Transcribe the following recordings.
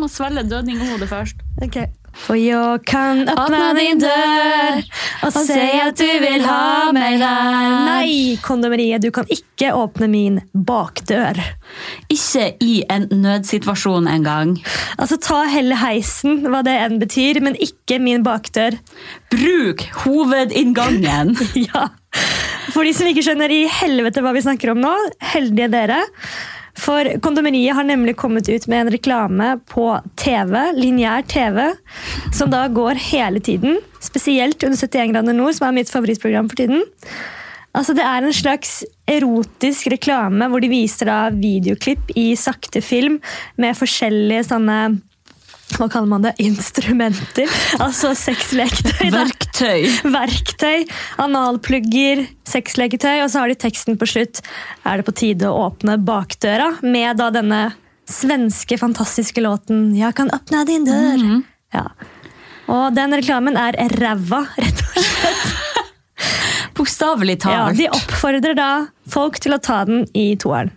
må svelge dødninghodet først. Okay. For jeg kan åpne din dør og si at du vil ha meg der. Nei, kondomeriet, du kan ikke åpne min bakdør. Ikke i en nødsituasjon engang. Altså, ta heller heisen, hva det enn betyr, men ikke min bakdør. Bruk hovedinngangen. Ja. For de som ikke skjønner i helvete hva vi snakker om nå, heldige dere. For Kondomeriet har nemlig kommet ut med en reklame på TV, lineær TV, som da går hele tiden. Spesielt under 71 grader nord, som er mitt favorittprogram for tiden. Altså Det er en slags erotisk reklame hvor de viser da videoklipp i sakte film med forskjellige sånne hva kaller man det? Instrumenter. Altså sexleketøy. Verktøy. Verktøy, analplugger, sexleketøy, og så har de teksten på slutt. Er det på tide å åpne bakdøra? Med da denne svenske, fantastiske låten 'Jeg kan åpne din dør'. Ja. Og den reklamen er ræva, rett og slett. Bokstavelig Ja, de oppfordrer da folk til å ta den i toeren.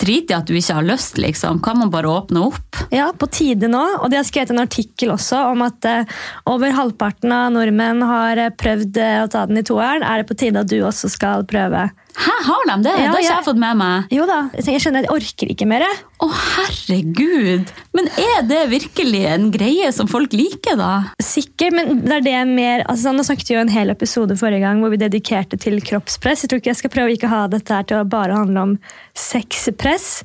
Drit i at du ikke har lyst, liksom. Kan man bare åpne opp? Ja, på tide nå. Og de har skrevet en artikkel også om at eh, over halvparten av nordmenn har eh, prøvd eh, å ta den i toeren. Er det på tide at du også skal prøve? Hæ, har de det? Ja, det har ikke jeg- jeg fått med meg. Jo da, jeg skjønner jeg orker ikke mer. Å, Å, herregud! Men er det virkelig en greie som folk liker, da? Sikkert, men det er det mer altså, Nå snakket vi jo en hel episode forrige gang hvor vi dedikerte til kroppspress. Jeg tror ikke jeg skal prøve å ikke ha dette her til å bare handle om sexpress.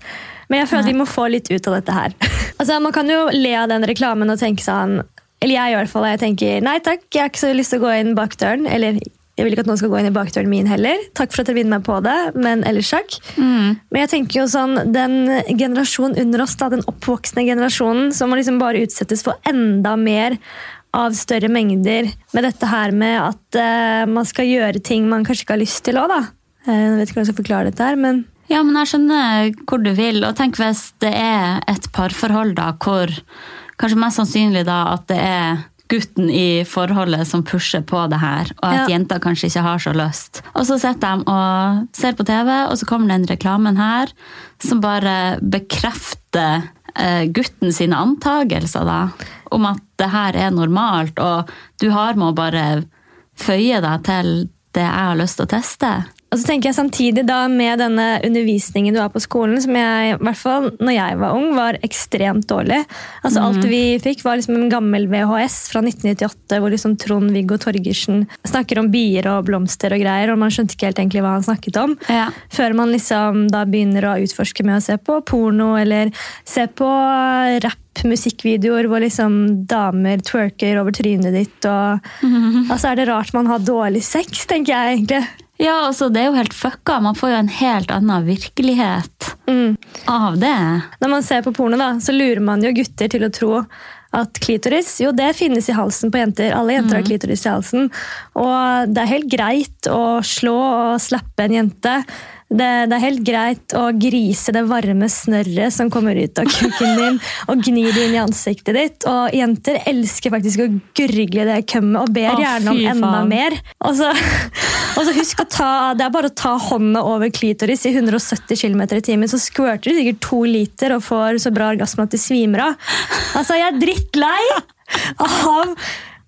Men jeg føler at vi må få litt ut av dette her. altså, Man kan jo le av den reklamen og tenke sånn Eller jeg i hvert fall. Jeg tenker nei takk, jeg har ikke så lyst til å gå inn bak døren. Eller jeg vil ikke at noen skal gå inn i bakdøren min heller. Takk for at dere vinner meg på det, men ellers takk. Men jeg tenker jo sånn, den generasjonen under oss, da, den oppvoksende generasjonen, som må liksom bare utsettes for enda mer av større mengder med dette her med at uh, man skal gjøre ting man kanskje ikke har lyst til òg, da. Eh, Jeg vet ikke hvordan jeg skal forklare dette her, men Ja, men jeg skjønner hvor du vil. Og tenk hvis det er et parforhold da, hvor kanskje mest sannsynlig da at det er gutten i forholdet som pusher på det her, og at Ja. jenta kanskje ikke har så lyst. Og så sitter de og ser på TV, og så kommer den reklamen her som bare bekrefter eh, gutten sine antagelser da, om at det her er normalt, og du har med å bare føye deg til det jeg har lyst til å teste. Og så tenker jeg samtidig da med denne undervisningen du har på skolen, som jeg, i hvert fall når jeg var ung, var ekstremt dårlig. Altså Alt vi fikk, var liksom en gammel VHS fra 1998, hvor liksom Trond-Viggo Torgersen snakker om bier og blomster og greier, og man skjønte ikke helt egentlig hva han snakket om. Ja. Før man liksom da begynner å utforske med å se på porno, eller se på rapp-musikkvideoer hvor liksom damer twerker over trynet ditt. Og, altså Er det rart man har dårlig sex, tenker jeg egentlig. Ja, altså det er jo helt fucka. Man får jo en helt annen virkelighet Mm. av det. Når man ser på porno, da, så lurer man jo gutter til å tro at klitoris jo det finnes i halsen på jenter. Alle jenter har klitoris i halsen. Og det er helt greit å slå og slappe en jente. Det, det er helt greit å grise det varme snørret som kommer ut av kuken din, og gni det inn i ansiktet ditt. Og jenter elsker faktisk å gurgle det kømmet og ber gjerne om enda mer. Og så, og så husk å ta, Det er bare å ta hånda over klitoris i 170 km i timen, så squirter du sikkert to liter og får så bra orgasme at du svimer av. Altså, Jeg er drittlei av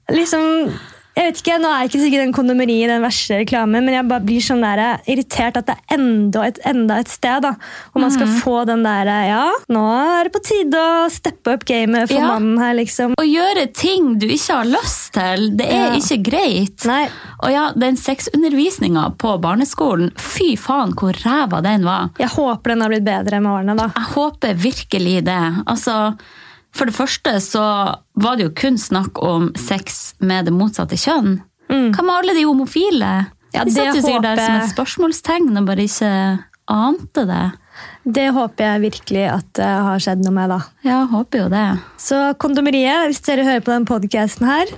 liksom jeg vet ikke, Nå er ikke sikkert den kondomeri den verste reklamen, men jeg bare blir sånn der, eh, irritert at det er enda et, enda et sted da, hvor man skal få den der Ja, nå er det på tide å steppe opp gamet for Ja. mannen her, liksom. Å gjøre ting du ikke har lyst til, det er Ja. ikke greit. Nei, Og ja, den sexundervisninga på barneskolen, fy faen hvor ræva den var. Jeg håper den har blitt bedre med årene, da. Jeg håper virkelig det. Altså, for det første så var det jo kun snakk om sex med det motsatte kjønn. Hva med alle de homofile? Mm. Ja, de det satt jo sikkert der som et spørsmålstegn og bare ikke ante det. Det håper jeg virkelig at det har skjedd noe med, da. Ja, håper jo det. Så kondomeriet, hvis dere hører på den podcasten her,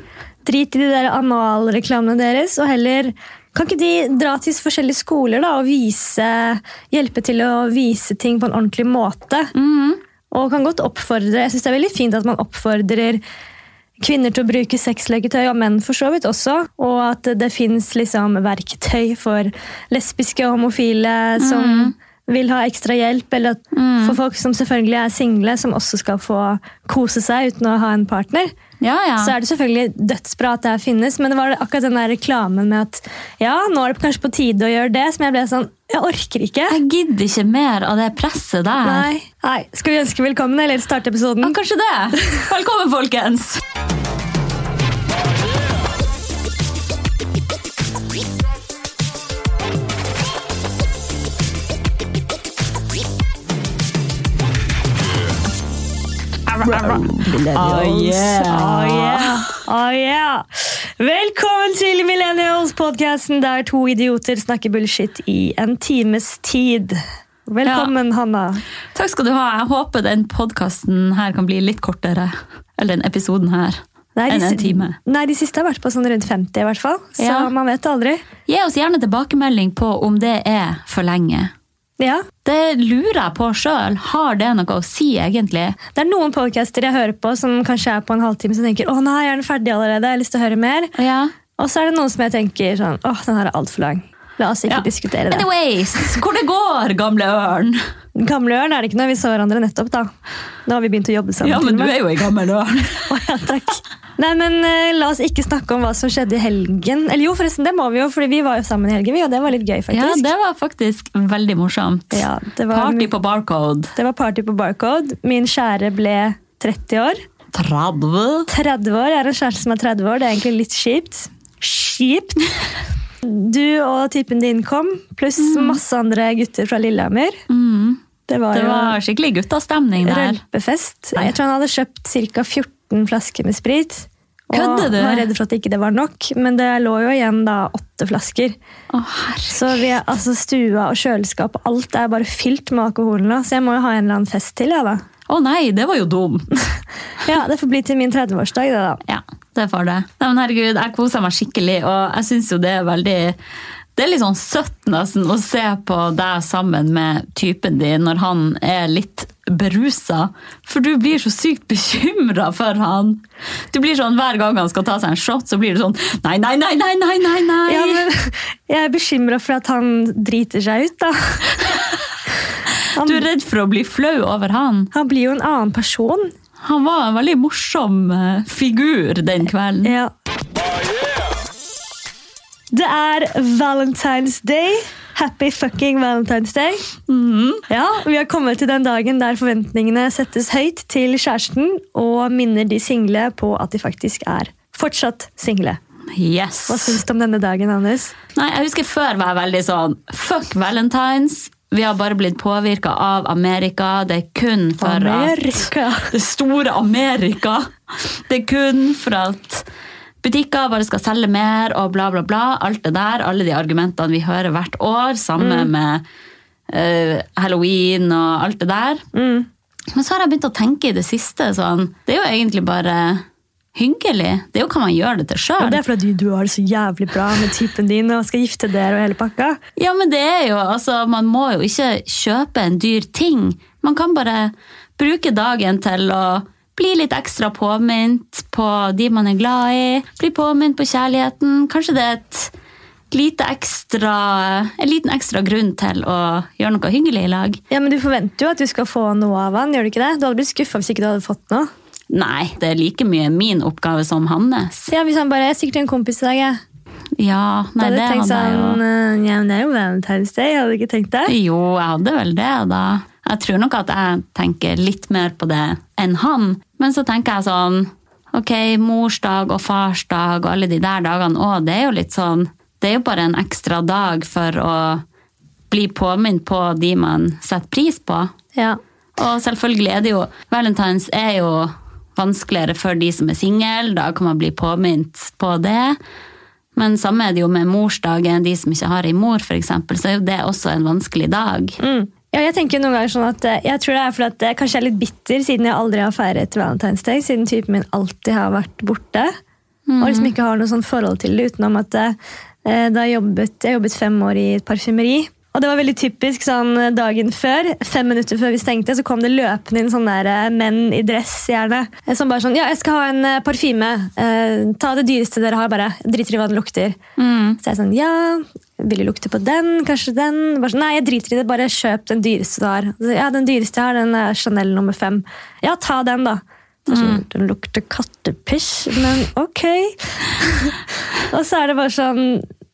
drit i de der analreklamene deres, og heller kan ikke de dra til forskjellige skoler da, og vise, hjelpe til å vise ting på en ordentlig måte? Og kan godt oppfordre, jeg synes det er veldig fint at man oppfordrer kvinner til å bruke sexleketøy, og menn for så vidt også. Og at det fins liksom verktøy for lesbiske og homofile som vil ha ekstra hjelp, eller at for folk som selvfølgelig er single, som også skal få kose seg uten å ha en partner, Ja, ja. så er det selvfølgelig dødsbra at det her finnes. Men det var akkurat den der reklamen med at ja, nå er det kanskje på tide å gjøre det, som jeg ble sånn Jeg orker ikke. Jeg gidder ikke mer av det presset der. Nei. Nei. Skal vi ønske velkommen, eller starte episoden? Ja, kanskje det. Velkommen, folkens. Oh, yeah. Oh, yeah. Oh, yeah. Velkommen til Millennials-podkasten der to idioter snakker bullshit i en times tid. Velkommen, Hanna. Takk skal du ha. Jeg håper den podkasten her kan bli litt kortere. Eller den episoden her. Nei, Enn en time. nei, de siste har vært på sånn rundt 50, i hvert fall. Så Ja. man vet aldri. Gi oss gjerne tilbakemelding på om det er for lenge. Ja. Det lurer jeg på sjøl. Har det noe å si, egentlig? Det er noen podcaster jeg hører på som kanskje er på en halvtime, som tenker å nei, er den ferdig allerede? Jeg har lyst til å høre mer. Ja. Og så er det noen som jeg tenker sånn åh, den her er altfor lang. La oss ikke Ja. diskutere det. Anyways, hvor det går, gamle ørn? Gamle ørn er det ikke når vi så hverandre nettopp, da. Nå har vi begynt å jobbe sammen. Ja, men du er jo ei gammel ørn. Å, ja, takk. Nei, men eh, La oss ikke snakke om hva som skjedde i helgen. Eller jo, forresten, det må vi jo, fordi vi var jo sammen i helgen, vi, og det var litt gøy, faktisk. Ja, det var faktisk veldig morsomt. Ja, det var, Party på Barcode. det var party på Barcode. Min kjære ble 30 år. 30. 30 år, Jeg har en kjæreste som er 30 år. Det er egentlig litt kjipt. Kjipt! Du og typen din kom, pluss masse andre gutter fra Lillehammer. Mm. Det var, Det var skikkelig guttastemning der. rølpefest. Jeg tror han hadde kjøpt ca. 14 flasker med sprit. Og du? Og var redd for at ikke det var nok, men det lå jo igjen da åtte flasker. Å, herre. Så vi, altså stua og kjøleskap og alt er bare fylt med alkohol nå, så jeg må jo ha en eller annen fest til. Ja, da. Å nei, det var jo dumt. Ja, Det får bli til min 30-årsdag. det da. Ja, det får det. Nei, men herregud, jeg koser meg skikkelig, og jeg syns jo det er veldig det er litt sånn søtt nesten å se på deg sammen med typen din når han er litt berusa. For du blir så sykt bekymra for han. Du blir sånn Hver gang han skal ta seg en shot, så blir du sånn Nei, nei, nei, nei, nei, nei! nei. Ja, men Jeg er bekymra for at han driter seg ut, da. Han, Du er redd for å bli flau over han. han blir jo en annen person. Han var en veldig morsom eh, figur den kvelden. Ja. Det er Valentine's Day. Happy fucking Valentine's Day. Ja, Vi har kommet til den dagen der forventningene settes høyt til kjæresten, og minner de single på at de faktisk er fortsatt single. Yes. Hva syns du om denne dagen, Anders? Nei, jeg husker før var jeg veldig sånn Fuck Valentines. Vi har bare blitt påvirka av Amerika. Det er kun for Amerika. at Det store Amerika. Det er kun for at butikker bare skal selge mer og bla, bla, bla. Alt det der. Alle de argumentene vi hører hvert år. Samme med uh, halloween og alt det der. Mm. Men så har jeg begynt å tenke i det siste sånn Det er jo egentlig bare hyggelig. Det er jo hva man gjør det til sjøl. Ja, det er fordi du har det så jævlig bra med typen din og skal gifte dere og hele pakka. Ja, men det er jo, altså, man må jo ikke kjøpe en dyr ting. Man kan bare bruke dagen til å bli litt ekstra påminnet på de man er glad i. Bli påminnet på kjærligheten. Kanskje det er et lite ekstra, en liten ekstra grunn til å gjøre noe hyggelig i lag. Ja, Men du forventer jo at du skal få noe av han, gjør du ikke det? Du hadde blitt skuffa hvis ikke du hadde fått noe. Nei, det er like mye min oppgave som hans. Ja, Hvis han bare er sikkert en kompis i dag, jeg. Ja, Da nei, hadde det tenkt hadde jeg jo. sånn eh, Ja, men det er jo Valentine's Day, hadde du ikke tenkt det? Jo, jeg hadde vel det, da. Jeg tror nok at jeg tenker litt mer på det enn han. Men så tenker jeg sånn Ok, morsdag og farsdag og alle de der dagene òg, det er jo litt sånn Det er jo bare en ekstra dag for å bli påminnet på de man setter pris på. Ja. Og selvfølgelig er det jo Valentines er jo vanskeligere for de som er single. Da kan man bli påminnet på det. Men samme er det jo med morsdagen. De som ikke har ei mor, f.eks., så er jo det også en vanskelig dag. Mm. Ja, jeg tenker noen ganger sånn at eh, jeg tror det er fordi at jeg kanskje er litt bitter siden jeg aldri har feiret Valentine's Day, siden typen min alltid har vært borte. Og liksom ikke har noe sånn forhold til det utenom at eh, da jeg jobbet, jeg jobbet fem år i et parfymeri. Og det var veldig typisk sånn dagen før, fem minutter før vi stengte, så kom det løpende inn sånne der, eh, menn i dress, gjerne. Eh, Som bare sånn Ja, jeg skal ha en eh, parfyme. Eh, ta det dyreste dere har, bare. Driter i hva den lukter. Så jeg sånn Ja, vil du lukte på den? Kanskje den? Sånn, Nei, jeg driter i det. Bare kjøp den dyreste du har. Så, ja, den dyreste jeg har, den er Chanel nummer fem. Ja, ta den, da. Så, sånn, Den lukter kattepiss, men ok. og så er det bare sånn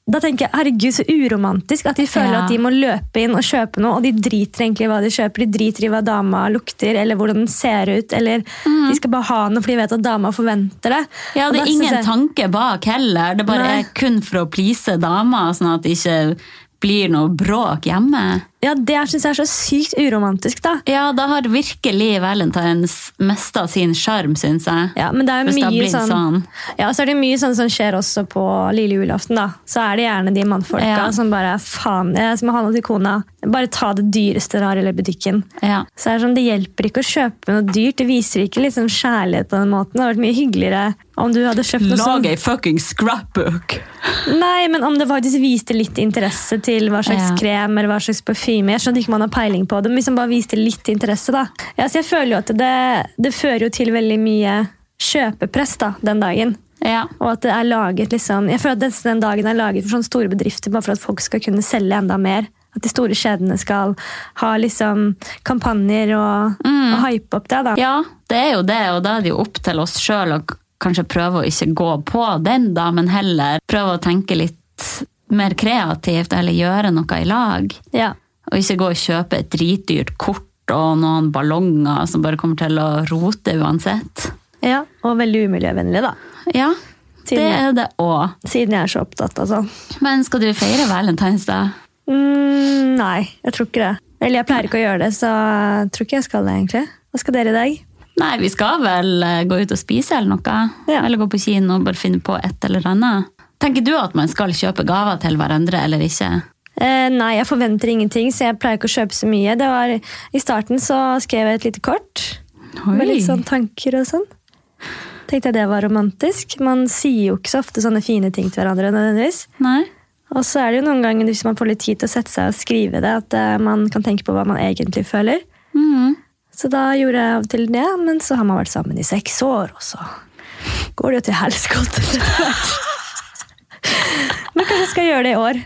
da tenker jeg, herregud, så uromantisk at de føler Ja. at de må løpe inn og kjøpe noe, og de driter egentlig i hva de kjøper. De driter i hva dama lukter, eller hvordan den ser ut, eller de skal bare ha noe fordi de vet at dama forventer det. Ja, det er ingen jeg- tanke bak heller. Det bare Nei. er kun for å please dama, sånn at det ikke blir noe bråk hjemme. Ja, Det syns jeg er så sykt uromantisk, da. Ja, da har virkelig Valentines mista sin sjarm, syns jeg. Ja, men det er det mye blitt sånn, sånn. Ja, så er det mye sånn som skjer også på lille julaften. da. Så er det gjerne de mannfolka Ja. som bare faen, jeg som har noe til kona. Bare ta det dyreste dere har i butikken. Ja. Så er det, sånn, det hjelper ikke å kjøpe noe dyrt. Det viser ikke liksom kjærlighet på den måten. Det hadde vært mye hyggeligere om du hadde kjøpt noe sånn. ei fucking scrapbook! Nei, men om det faktisk viste litt interesse til hva slags Ja. krem eller hva slags parfyme. Jeg skjønner ikke om man har peiling på det, men hvis man bare viste litt interesse, da. Ja, så jeg føler jo at det, det fører jo til veldig mye kjøpepress da, den dagen. Ja. Og at det er laget liksom, Jeg føler at den dagen er laget for sånne store bedrifter bare for at folk skal kunne selge enda mer. At de store kjedene skal ha liksom kampanjer og, og hype opp det. da. ja, det er jo det, og da er det jo opp til oss sjøl å kanskje prøve å ikke gå på den, da, men heller prøve å tenke litt mer kreativt, eller gjøre noe i lag. Ja. Og ikke gå og kjøpe et dritdyrt kort og noen ballonger som bare kommer til å rote uansett. ja. Og veldig umiljøvennlig, da. Ja, det er det òg. siden jeg er så opptatt sånn. Men skal du feire Valentine's da? Mm, nei, jeg tror ikke det. Eller jeg pleier ikke å gjøre det, så jeg tror ikke jeg skal det, egentlig. Hva skal dere i dag? Nei, vi skal vel eh, gå ut og spise eller noe. Ja. Eller gå på kino og bare finne på et eller annet. Tenker du at man skal kjøpe gaver til hverandre eller ikke? Eh, nei, jeg forventer ingenting, så jeg pleier ikke å kjøpe så mye. Det var, I starten så skrev jeg et lite kort med litt sånn tanker og sånn. Tenkte jeg det var romantisk. Man sier jo ikke så ofte sånne fine ting til hverandre. nødvendigvis. Nei? Og så er det jo noen ganger hvis man får litt tid til å sette seg og skrive det, at eh, man kan tenke på hva man egentlig føler. Mm. Så da gjorde jeg av og til det, men så har man vært sammen i seks år, og så går det jo til helskotte. Men kanskje jeg skal gjøre det i år.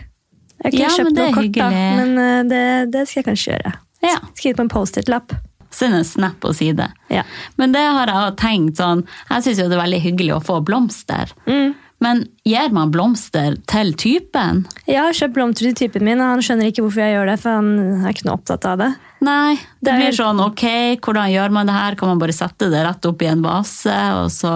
Jeg har ikke Ja, kjøpt noe kort, da, men eh, det, det skal jeg kanskje gjøre. Ja. Skrive på en Post-It-lapp. Send en snap og si det. Ja. Men det har jeg tenkt sånn Jeg syns jo det er veldig hyggelig å få blomster. Mm. Men gir man blomster til typen? Jeg har kjøpt blomster til typen min, og han skjønner ikke hvorfor jeg gjør det, for han er ikke noe opptatt av det. Nei, det, blir sånn ok, hvordan gjør man det her? Kan man bare sette det rett opp i en vase, og så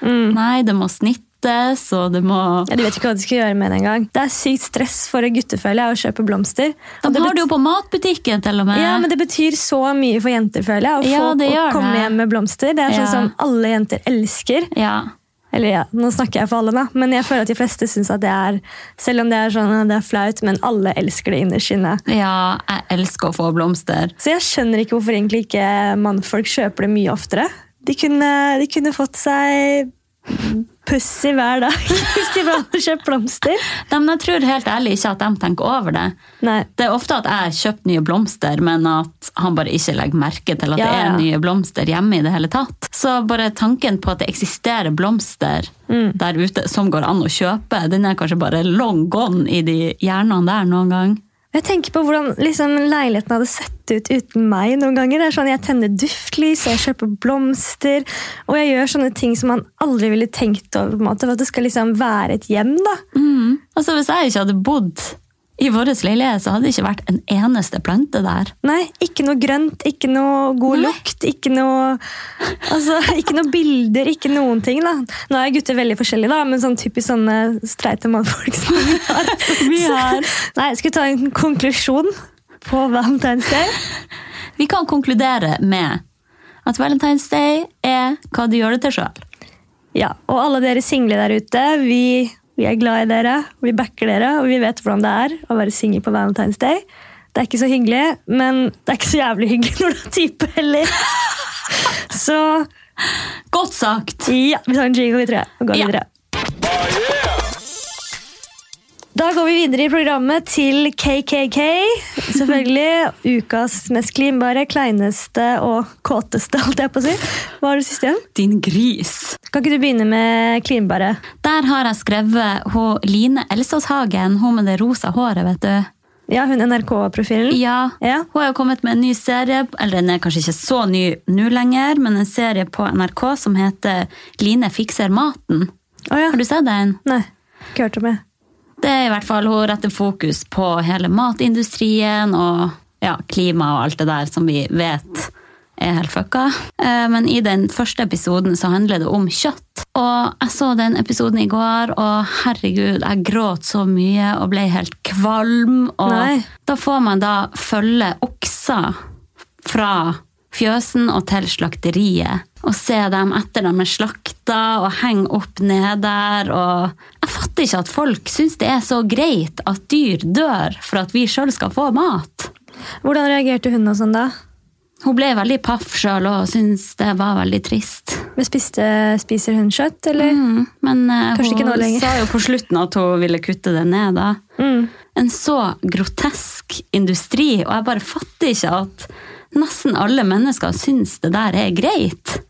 Nei, det må snittes, og det må Ja, de vet ikke hva de skal gjøre med det engang. Det er sykt stress for en guttefølge å kjøpe blomster. De det har det jo på matbutikken, til og med. Ja, men det betyr så mye for jenter, føler jeg. Å, Ja, få, å komme det. hjem med blomster. Det er sånn som alle jenter elsker. Ja. Eller ja, nå snakker jeg for alle, da. Men jeg føler at de fleste syns at det er Selv om det er sånn, det er flaut, men alle elsker det innerst inne. ja, jeg elsker å få blomster. Så jeg skjønner ikke hvorfor egentlig ikke mannfolk kjøper det mye oftere. De kunne, de kunne fått seg pussy hver dag hvis de bare hadde kjøpt blomster. De, men jeg tror helt ærlig ikke at de tenker over det. Nei. Det er ofte at jeg har kjøpt nye blomster, men at han bare ikke legger merke til at Ja, det er ja. nye blomster hjemme i det hele tatt. Så bare tanken på at det eksisterer blomster Mm. der ute som går an å kjøpe, den er kanskje bare long gone i de hjernene der noen gang. Jeg tenker på hvordan liksom, leiligheten hadde sett ut uten meg noen ganger. Det er sånn, Jeg tenner duftlys, jeg kjøper blomster, og jeg gjør sånne ting som man aldri ville tenkt over. på en måte, For at det skal liksom være et hjem. da. Altså Hvis jeg ikke hadde bodd i vår leilighet, så hadde det ikke vært en eneste plante der. Nei, Ikke noe grønt, ikke noe god Nei. lukt, ikke noe altså, ikke noe bilder, ikke noen ting. da. Nå er gutter veldig forskjellige, da, men sånn typisk sånne streite mannfolk som vi har. Vi har. Nei, Skal vi ta en konklusjon på Valentine's Day? Vi kan konkludere med at Valentine's Day er hva du gjør det til sjøl. Ja, og alle dere single der ute, vi, vi er glad i dere, vi backer dere, og vi vet hvordan det er å være singel på Valentine's Day. Det er ikke så hyggelig, men det er ikke så jævlig hyggelig når du har type heller. Så Godt sagt! ja, vi tar en jingle, vi jeg, og går Ja. Da går vi videre i programmet til KKK. Selvfølgelig ukas mest klinbare, kleineste og kåteste, holdt jeg på å si. Hva har du sist igjen? Din gris. Kan ikke du begynne med klinbare? Der har jeg skrevet hun Line Elsåshagen, hun med det rosa håret, vet du. Ja, hun NRK-profilen. Ja, Ja. Hun har jo kommet med en ny serie, eller den er kanskje ikke så ny nå lenger, men en serie på NRK som heter Line fikser maten. Å ja. Har du sett den? Nei, ikke hørt om det. Det er i hvert fall Hun retter fokus på hele matindustrien og ja, klima og alt det der som vi vet er helt fucka. Eh, Men i den første episoden så handler det om kjøtt. Og jeg så den episoden i går, og herregud, jeg gråt så mye og ble helt kvalm. Og Nei. da får man da følge okser fra fjøsen og til slakteriet. Og se dem etter de er slakta og henge opp ned der. Og fatter ikke at folk syns det er så greit at dyr dør for at vi sjøl skal få mat. Hvordan reagerte hun og sånn da? Hun ble veldig paff sjøl og syntes det var veldig trist. Men spiste, spiser hun kjøtt, eller? Mm, men eh, Kanskje hun sa jo på slutten at hun ville kutte det ned. da. Mm. En så grotesk industri, og jeg bare fatter ikke at nesten alle mennesker syns det der er greit.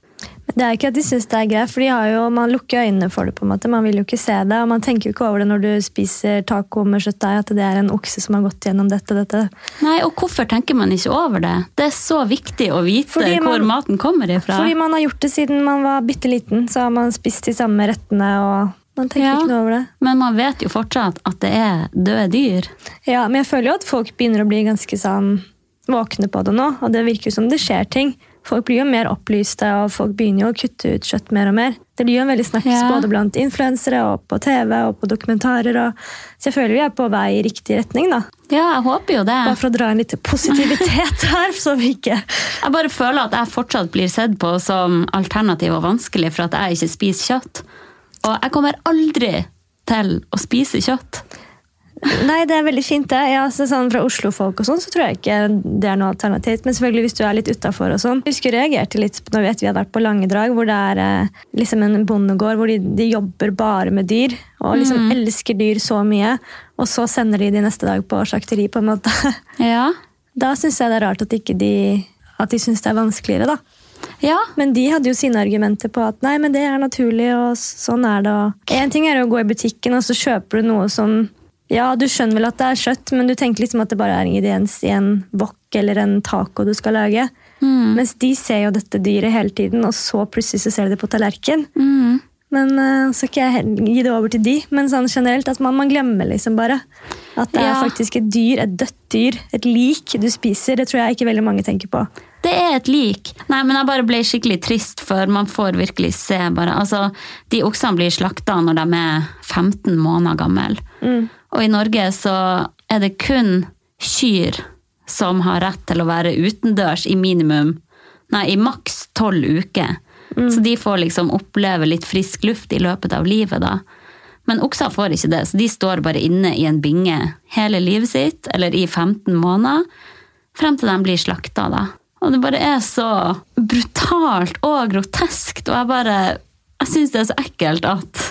Det er ikke at de syns det er greit, for jo, man lukker øynene for det. på en måte. Man vil jo ikke se det, og man tenker jo ikke over det når du spiser taco med kjøttdeig, at det er en okse som har gått gjennom dette dette. Nei, og hvorfor tenker man ikke over det? Det er så viktig å vite Fordi hvor man- maten kommer ifra. Fordi man har gjort det siden man var bitte liten, så har man spist de samme rettene, og man tenker Ja. ikke noe over det. Men man vet jo fortsatt at det er døde dyr. Ja, Men jeg føler jo at folk begynner å bli ganske sånn våkne på det nå, og det virker jo som det skjer ting. Folk blir jo mer opplyste, og folk begynner jo å kutte ut kjøtt mer og mer. Det blir jo en veldig snakks Ja. både blant influensere og på TV og på dokumentarer. Og så jeg føler vi er på vei i riktig retning, da. Ja, jeg håper jo det. Bare for å dra en litt positivitet her, så vi ikke Jeg bare føler at jeg fortsatt blir sett på som alternativ og vanskelig for at jeg ikke spiser kjøtt. Og jeg kommer aldri til å spise kjøtt. Nei, det er veldig fint, det. Ja, så sånn Fra Oslo-folk og sånn, så tror jeg ikke det er noe alternativt. Men selvfølgelig hvis du er litt utafor og sånn. Jeg husker jeg reagerte litt når vi, hadde vært på Langedrag, hvor det er eh, liksom en bondegård hvor de, de jobber bare med dyr. Og liksom elsker dyr så mye. Og så sender de de neste dag på slakteri, på en måte. Ja. Da syns jeg det er rart at ikke de at de syns det er vanskeligere, da. Ja. Men de hadde jo sine argumenter på at nei, men det er naturlig, og sånn er det. Én ting er å gå i butikken, og så kjøper du noe som Ja, du skjønner vel at det er kjøtt, men du tenker liksom at det bare er ingrediens i en wok eller en taco du skal lage. Mens de ser jo dette dyret hele tiden, og så plutselig så ser de det på tallerken. Mm. Men uh, så skal jeg gi det over til de, men sånn generelt at man, man glemmer liksom bare. At det er faktisk et dyr, et dødt dyr, et lik du spiser. Det tror jeg ikke veldig mange tenker på. Det er et lik. Nei, men jeg bare ble skikkelig trist, for man får virkelig se bare Altså, de oksene blir slakta når de er 15 måneder gamle. Og i Norge så er det kun kyr som har rett til å være utendørs i minimum Nei, i maks tolv uker. Så de får liksom oppleve litt frisk luft i løpet av livet, da. Men okser får ikke det, så de står bare inne i en binge hele livet sitt, eller i 15 måneder, frem til de blir slakta, da. Og det bare er så brutalt og groteskt, og jeg bare Jeg syns det er så ekkelt at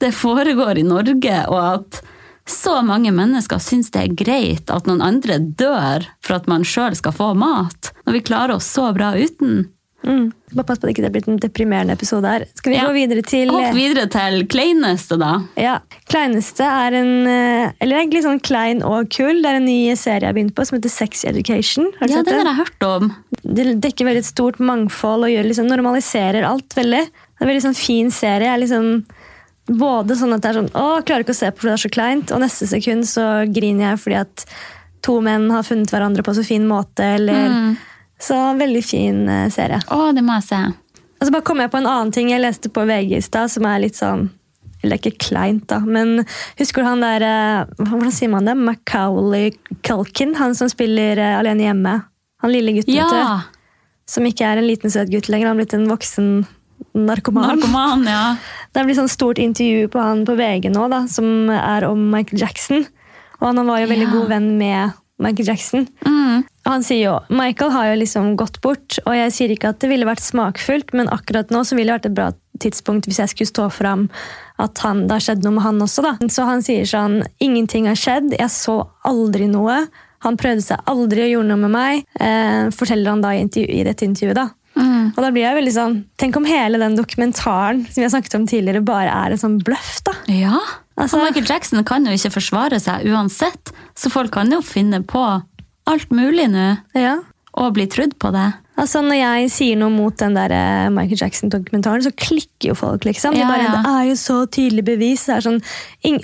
det foregår i Norge, og at så mange mennesker syns det er greit at noen andre dør for at man sjøl skal få mat, når vi klarer oss så bra uten. Mm. Bare pass på at det ikke blir en deprimerende episode her. Skal vi Ja. gå videre til Hopp videre til kleineste, da. Ja, Kleineste er en eh, Eller egentlig sånn klein og kul. Det er en ny serie jeg har begynt på som heter Sex Education. Har du Ja, sett den den? har jeg hørt om. Det dekker veldig et stort mangfold og gjør, liksom, normaliserer alt veldig. Det er en veldig sånn fin serie. Jeg er liksom både sånn at det er sånn Å, jeg klarer ikke å se på for det er så kleint. Og neste sekund så griner jeg fordi at to menn har funnet hverandre på så fin måte. Eller, Så veldig fin eh, serie. Å, det må jeg se. Og så bare kom jeg på en annen ting jeg leste på VG i stad, som er litt sånn Eller ikke kleint, da, men husker du han der eh, Hvordan sier man det? Macaulay Culkin? Han som spiller eh, Alene hjemme. Han lille gutten, vet Ja! du. Som ikke er en liten søt gutt lenger, han har blitt en voksen narkoman. Narkoman, ja. Det blir sånn stort intervju på han på VG nå, da, som er om Michael Jackson. Og han var jo veldig Ja. god venn med Michael Jackson. Mm. Han sier jo Michael har jo liksom gått bort, og jeg sier ikke at det ville vært smakfullt, men akkurat nå så ville det vært et bra tidspunkt, hvis jeg skulle stå fram, at han, det har skjedd noe med han også. da. Så han sier sånn Ingenting har skjedd. Jeg så aldri noe. Han prøvde seg aldri og gjorde noe med meg. Eh, forteller han da i, intervju, i dette intervjuet. da. Og da blir jeg veldig sånn, Tenk om hele den dokumentaren som vi har snakket om tidligere, bare er en sånn bløff. da. Ja. Altså- Og Michael Jackson kan jo ikke forsvare seg uansett, så folk kan jo finne på alt mulig nå, Ja. og bli trudd på det. Altså Når jeg sier noe mot den der eh, Michael Jackson-dokumentaren, så klikker jo folk. liksom. De Ja, bare, ja. Det er jo så tydelig bevis. Sånn,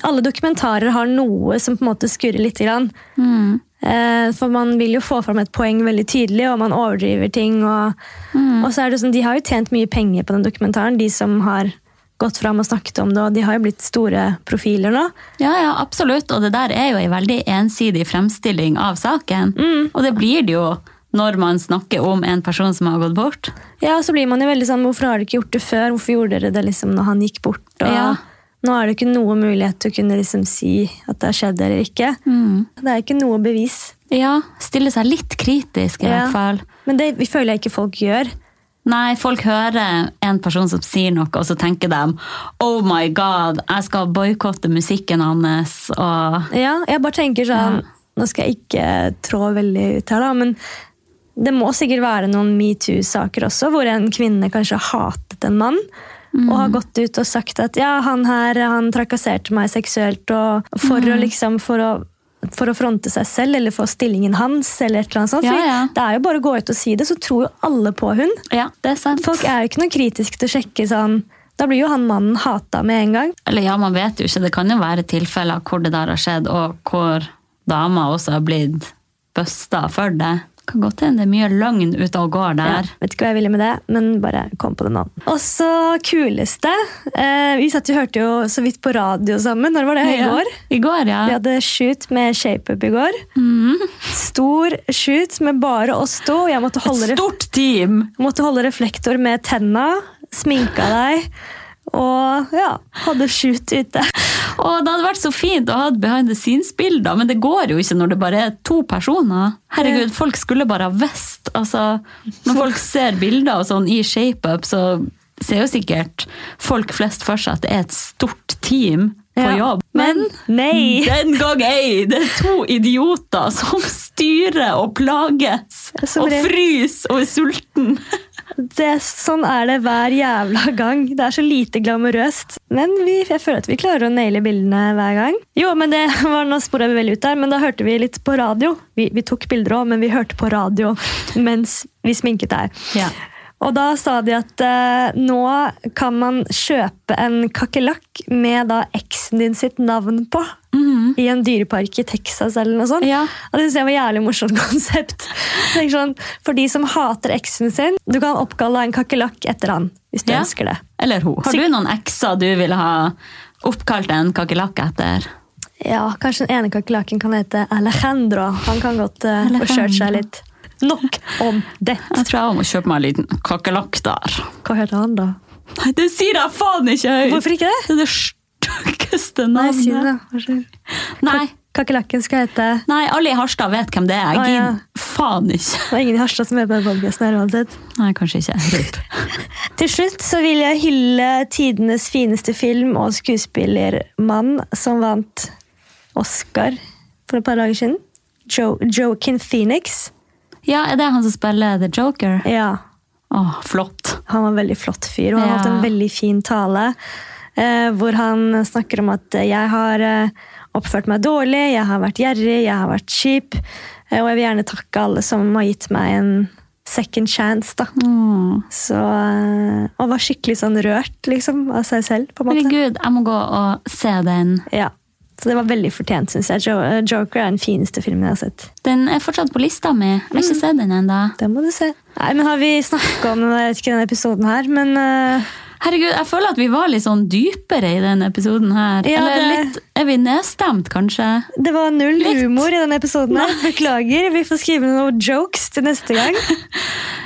alle dokumentarer har noe som på en måte skurrer litt. Grann. Mm. Eh, for man vil jo få fram et poeng veldig tydelig, og man overdriver ting. Og, Mm. og så er det sånn, De har jo tjent mye penger på den dokumentaren, de som har gått fram og snakket om det. og De har jo blitt store profiler nå. Ja, ja, absolutt. Og det der er jo en veldig ensidig fremstilling av saken. Mm. Og det blir det jo når man snakker om en person som har gått bort. Ja, og så blir man jo veldig sånn, Hvorfor har dere ikke gjort det før? Hvorfor gjorde dere det liksom når han gikk bort? Og Ja. Nå er det ikke noe mulighet til å kunne liksom si at det har skjedd eller ikke. Mm. Det er ikke noe bevis. Ja, stille seg litt kritisk i Ja. hvert fall. Men det føler jeg ikke folk gjør. Nei, folk hører en person som sier noe, og så tenker de Oh my god, jeg skal boikotte musikken hans. Og Ja, jeg bare tenker sånn, Ja. Nå skal jeg ikke trå veldig ut her, da, men det må sikkert være noen metoo-saker også, hvor en kvinne kanskje har hatet en mann. Og har gått ut og sagt at ja, han her han trakasserte meg seksuelt. Og for, å, liksom, for, å, for å fronte seg selv eller få stillingen hans. eller et eller annet sånt. Ja, ja. Det er jo bare å gå ut og si det, så tror jo alle på hun. ja, det er sant. Folk er jo ikke noe kritiske til å sjekke sånn Da blir jo han mannen hata med en gang. Eller ja, man vet jo ikke. Det kan jo være tilfeller hvor det der har skjedd, og hvor dama også har blitt busta for det. Kan godt hende det er mye løgn ute og går Ja, vet ikke hva jeg ville med det, men bare kom på det nå. Og så kuleste. Eh, vi satt jo, hørte jo så vidt på radio sammen. Når var det? I Ja. går? I går, ja. Vi hadde shoot med ShapeUp i går. Stor shoot med bare oss to. Jeg måtte holde, Et stort team! måtte holde reflektor med tenna. Sminka deg. Og ja, hadde shoot ute. Og det hadde vært så fint å ha behind the scenes-bilder, men det går jo ikke når det bare er to personer. Herregud, folk skulle bare ha visst. Altså, når folk ser bilder og sånn i ShapeUp, så ser jo sikkert folk flest for seg at det er et stort team på Ja. jobb. Men nei! Den gang ei! Det er to idioter som styrer og plages og fryser og er sulten. Det, sånn er det hver jævla gang. Det er så lite glamorøst. Men vi, jeg føler at vi klarer å naile bildene hver gang. Jo, men det var Nå spora vi veldig ut der, men da hørte vi litt på radio. Vi, vi tok bilder òg, men vi hørte på radio mens vi sminket der. Ja. Og da sa de at eh, nå kan man kjøpe en kakerlakk med da eksen din sitt navn på. I en dyrepark i Texas eller noe sånt. Ja. Og det synes jeg var jævlig morsomt konsept. Sånn, for de som hater eksen sin, du kan oppkalle en kakerlakk etter han. Hvis du Ja. ønsker det. Eller hun. Har du noen ekser du ville ha oppkalt en kakerlakk etter? Ja, Kanskje den ene kakerlakken kan hete Alejandro. Han kan godt uh, få kjørt seg litt. Nok om det. Jeg tror jeg må kjøpe meg en liten kakerlakk der. Hva heter han, da? Nei, det sier jeg faen ikke høyt! Hvorfor ikke det? Det er det navnet. Nei, si det. Vær så. Nei, Kakerlakken skal hete nei, alle i Harstad vet hvem det er. Jeg ah, ja. faen ikke. Det er ingen i Harstad som hører på den podcasten her uansett. Nei, kanskje ikke. Til slutt så vil jeg hylle tidenes fineste film og skuespillermann som vant Oscar for et par dager siden. Jo Joaquin Phoenix. Ja, er det han som spiller The Joker? Ja, Åh, flott. Han var en veldig flott fyr, og han Ja. holdt en veldig fin tale. Eh, hvor han snakker om at eh, jeg har eh, oppført meg dårlig, jeg har vært gjerrig, jeg har vært kjip. Og jeg vil gjerne takke alle som har gitt meg en second chance. da. Mm. Så, og var skikkelig sånn rørt liksom, av seg selv. på en måte. Herregud, jeg må gå og se den. Ja. Så det var veldig fortjent, syns jeg. Joker er den fineste filmen jeg har sett. Den er fortsatt på lista mi. Jeg har ikke Mm. sett den ennå. Den må du se. Nei, men Har vi snakka om jeg vet ikke denne episoden her, men eh, Herregud, jeg føler at vi var litt sånn dypere i den episoden her. Ja, Eller det- litt Er vi nedstemt, kanskje? det var null Litt. humor i denne episoden. her. Beklager. Vi får skrive noen jokes til neste gang.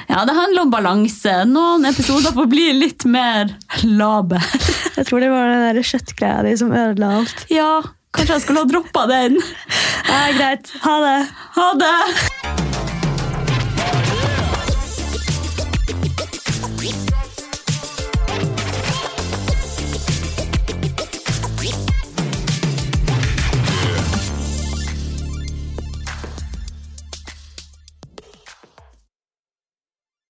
Ja, det handler om balanse. Noen episoder får bli litt mer laber. Jeg tror det var den der kjøttgreia di som ødela alt. Ja, kanskje jeg skulle ha droppa den. Nei, greit. Ha det. Ha det!